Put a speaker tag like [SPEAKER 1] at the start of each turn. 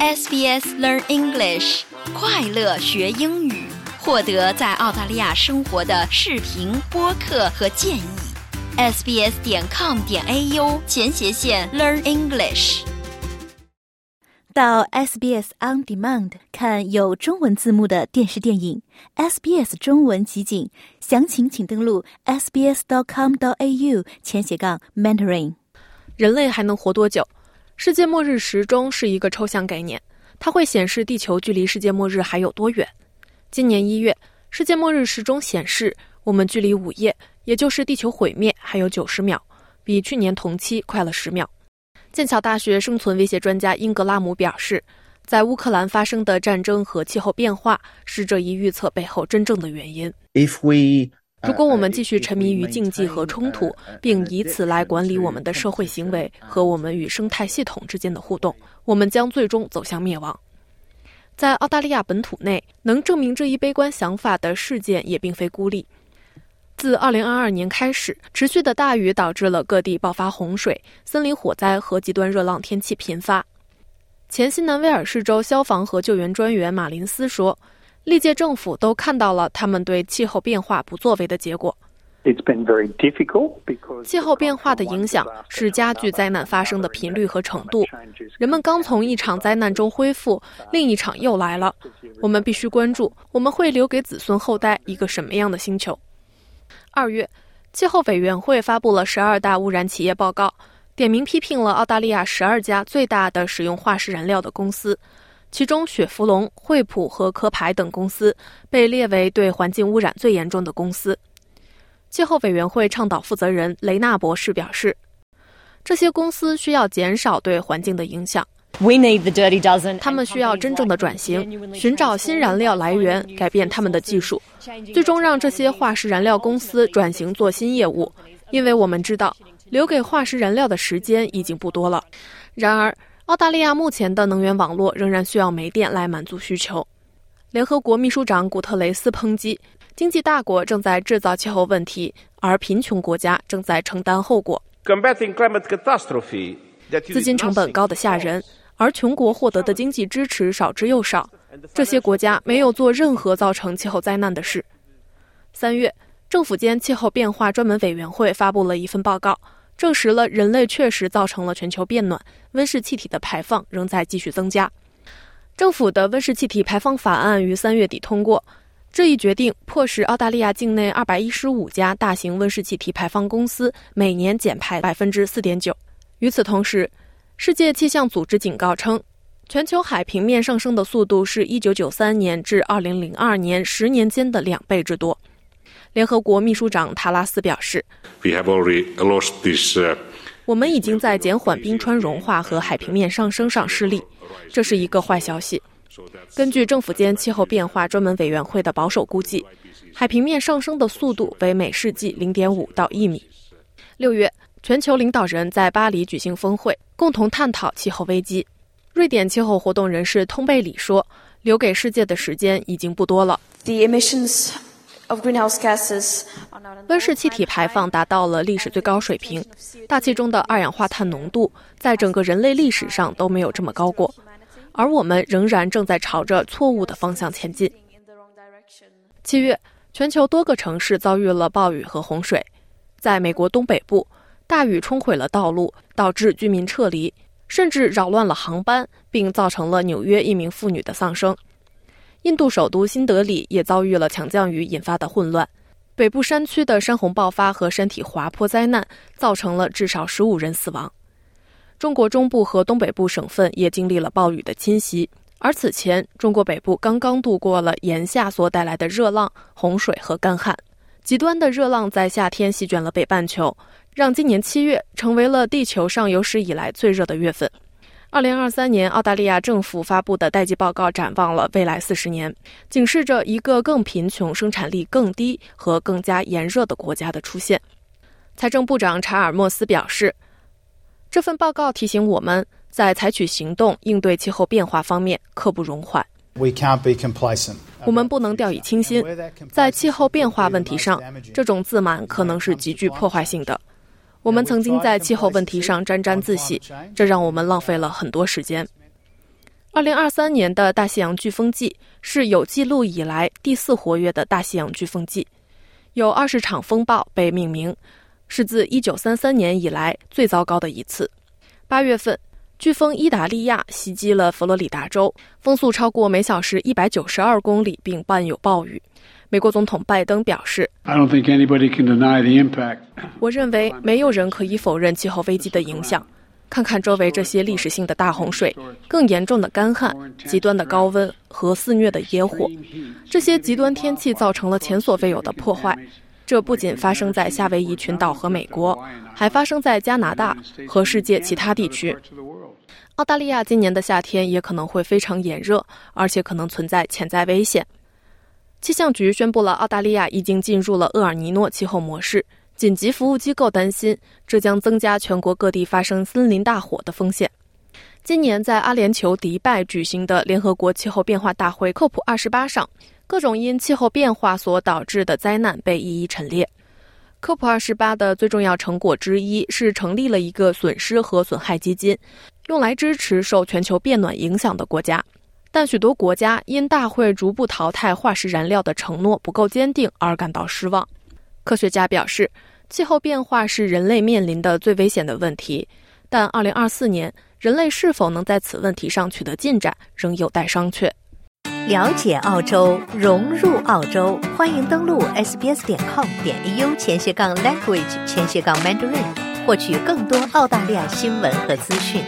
[SPEAKER 1] SBS Learn English，快乐学英语，获得在澳大利亚生活的视频、播客和建议。sbs 点 com 点 au 前斜线 Learn English。
[SPEAKER 2] 到 SBS On Demand 看有中文字幕的电视电影，SBS 中文集锦，详情请登录 sbs.com.au 前斜杠 mentoring。
[SPEAKER 3] 人类还能活多久？世界末日时钟是一个抽象概念，它会显示地球距离世界末日还有多远。今年一月，世界末日时钟显示我们距离午夜，也就是地球毁灭还有九十秒，比去年同期快了十秒。剑桥大学生存威胁专家英格拉姆表示，在乌克兰发生的战争和气候变化是这一预测背后真正的原因。
[SPEAKER 4] If we
[SPEAKER 3] 如果我们继续沉迷于竞技和冲突，并以此来管理我们的社会行为和我们与生态系统之间的互动，我们将最终走向灭亡。在澳大利亚本土内，能证明这一悲观想法的事件也并非孤立。自2022年开始，持续的大雨导致了各地爆发洪水、森林火灾和极端热浪天气频发。前新南威尔士州消防和救援专员马林斯说。历届政府都看到了他们对气候变化不作为的结果。气候变化的影响是加剧灾难发生的频率和程度。人们刚从一场灾难中恢复，另一场又来了。我们必须关注，我们会留给子孙后代一个什么样的星球？二月，气候委员会发布了十二大污染企业报告，点名批评了澳大利亚十二家最大的使用化石燃料的公司。其中，雪佛龙、惠普和壳牌等公司被列为对环境污染最严重的公司。气候委员会倡导负责人雷纳博士表示，这些公司需要减少对环境的影响。他们需要真正的转型，寻找新燃料来源，改变他们的技术，最终让这些化石燃料公司转型做新业务。因为我们知道，留给化石燃料的时间已经不多了。然而，澳大利亚目前的能源网络仍然需要煤电来满足需求。联合国秘书长古特雷斯抨击，经济大国正在制造气候问题，而贫穷国家正在承担后果。资金成本高得吓人，而穷国获得的经济支持少之又少。这些国家没有做任何造成气候灾难的事。三月，政府间气候变化专门委员会发布了一份报告。证实了人类确实造成了全球变暖，温室气体的排放仍在继续增加。政府的温室气体排放法案于三月底通过，这一决定迫使澳大利亚境内二百一十五家大型温室气体排放公司每年减排百分之四点九。与此同时，世界气象组织警告称，全球海平面上升的速度是一九九三年至二零零二年十年间的两倍之多。联合国秘书长塔拉斯表示：“我们已经在减缓冰川融化和海平面上升上失利，这是一个坏消息。根据政府间气候变化专门委员会的保守估计，海平面上升的速度为每世纪零点五到一米。”六月，全球领导人在巴黎举行峰会，共同探讨气候危机。瑞典气候活动人士通贝里说：“留给世界的时间已经不多了。”
[SPEAKER 5] The emissions
[SPEAKER 3] 温室气体排放达到了历史最高水平，大气中的二氧化碳浓度在整个人类历史上都没有这么高过，而我们仍然正在朝着错误的方向前进。七月，全球多个城市遭遇了暴雨和洪水，在美国东北部，大雨冲毁了道路，导致居民撤离，甚至扰乱了航班，并造成了纽约一名妇女的丧生。印度首都新德里也遭遇了强降雨引发的混乱，北部山区的山洪爆发和山体滑坡灾难造成了至少十五人死亡。中国中部和东北部省份也经历了暴雨的侵袭，而此前中国北部刚刚度过了炎夏所带来的热浪、洪水和干旱。极端的热浪在夏天席卷了北半球，让今年七月成为了地球上有史以来最热的月份。二零二三年，澳大利亚政府发布的代际报告展望了未来四十年，警示着一个更贫穷、生产力更低和更加炎热的国家的出现。财政部长查尔莫斯表示，这份报告提醒我们在采取行动应对气候变化方面刻不容缓。我们不能掉以轻心，在气候变化问题上，这种自满可能是极具破坏性的。我们曾经在气候问题上沾沾自喜，这让我们浪费了很多时间。二零二三年的大西洋飓风季是有记录以来第四活跃的大西洋飓风季，有二十场风暴被命名，是自一九三三年以来最糟糕的一次。八月份，飓风伊达利亚袭击了佛罗里达州，风速超过每小时一百九十二公里，并伴有暴雨。美国总统拜登表示：“我认为没有人可以否认气候危机的影响。看看周围这些历史性的大洪水、更严重的干旱、极端的高温和肆虐的野火，这些极端天气造成了前所未有的破坏。这不仅发生在夏威夷群岛和美国，还发生在加拿大和世界其他地区。澳大利亚今年的夏天也可能会非常炎热，而且可能存在潜在危险。”气象局宣布了，澳大利亚已经进入了厄尔尼诺气候模式。紧急服务机构担心，这将增加全国各地发生森林大火的风险。今年在阿联酋迪拜举行的联合国气候变化大会 （COP28） 上，各种因气候变化所导致的灾难被一一陈列。COP28 的最重要成果之一是成立了一个损失和损害基金，用来支持受全球变暖影响的国家。但许多国家因大会逐步淘汰化石燃料的承诺不够坚定而感到失望。科学家表示，气候变化是人类面临的最危险的问题，但2024年人类是否能在此问题上取得进展仍有待商榷。
[SPEAKER 2] 了解澳洲，融入澳洲，欢迎登录 sbs 点 com 点 au 前斜杠 language 前斜杠 mandarin，获取更多澳大利亚新闻和资讯。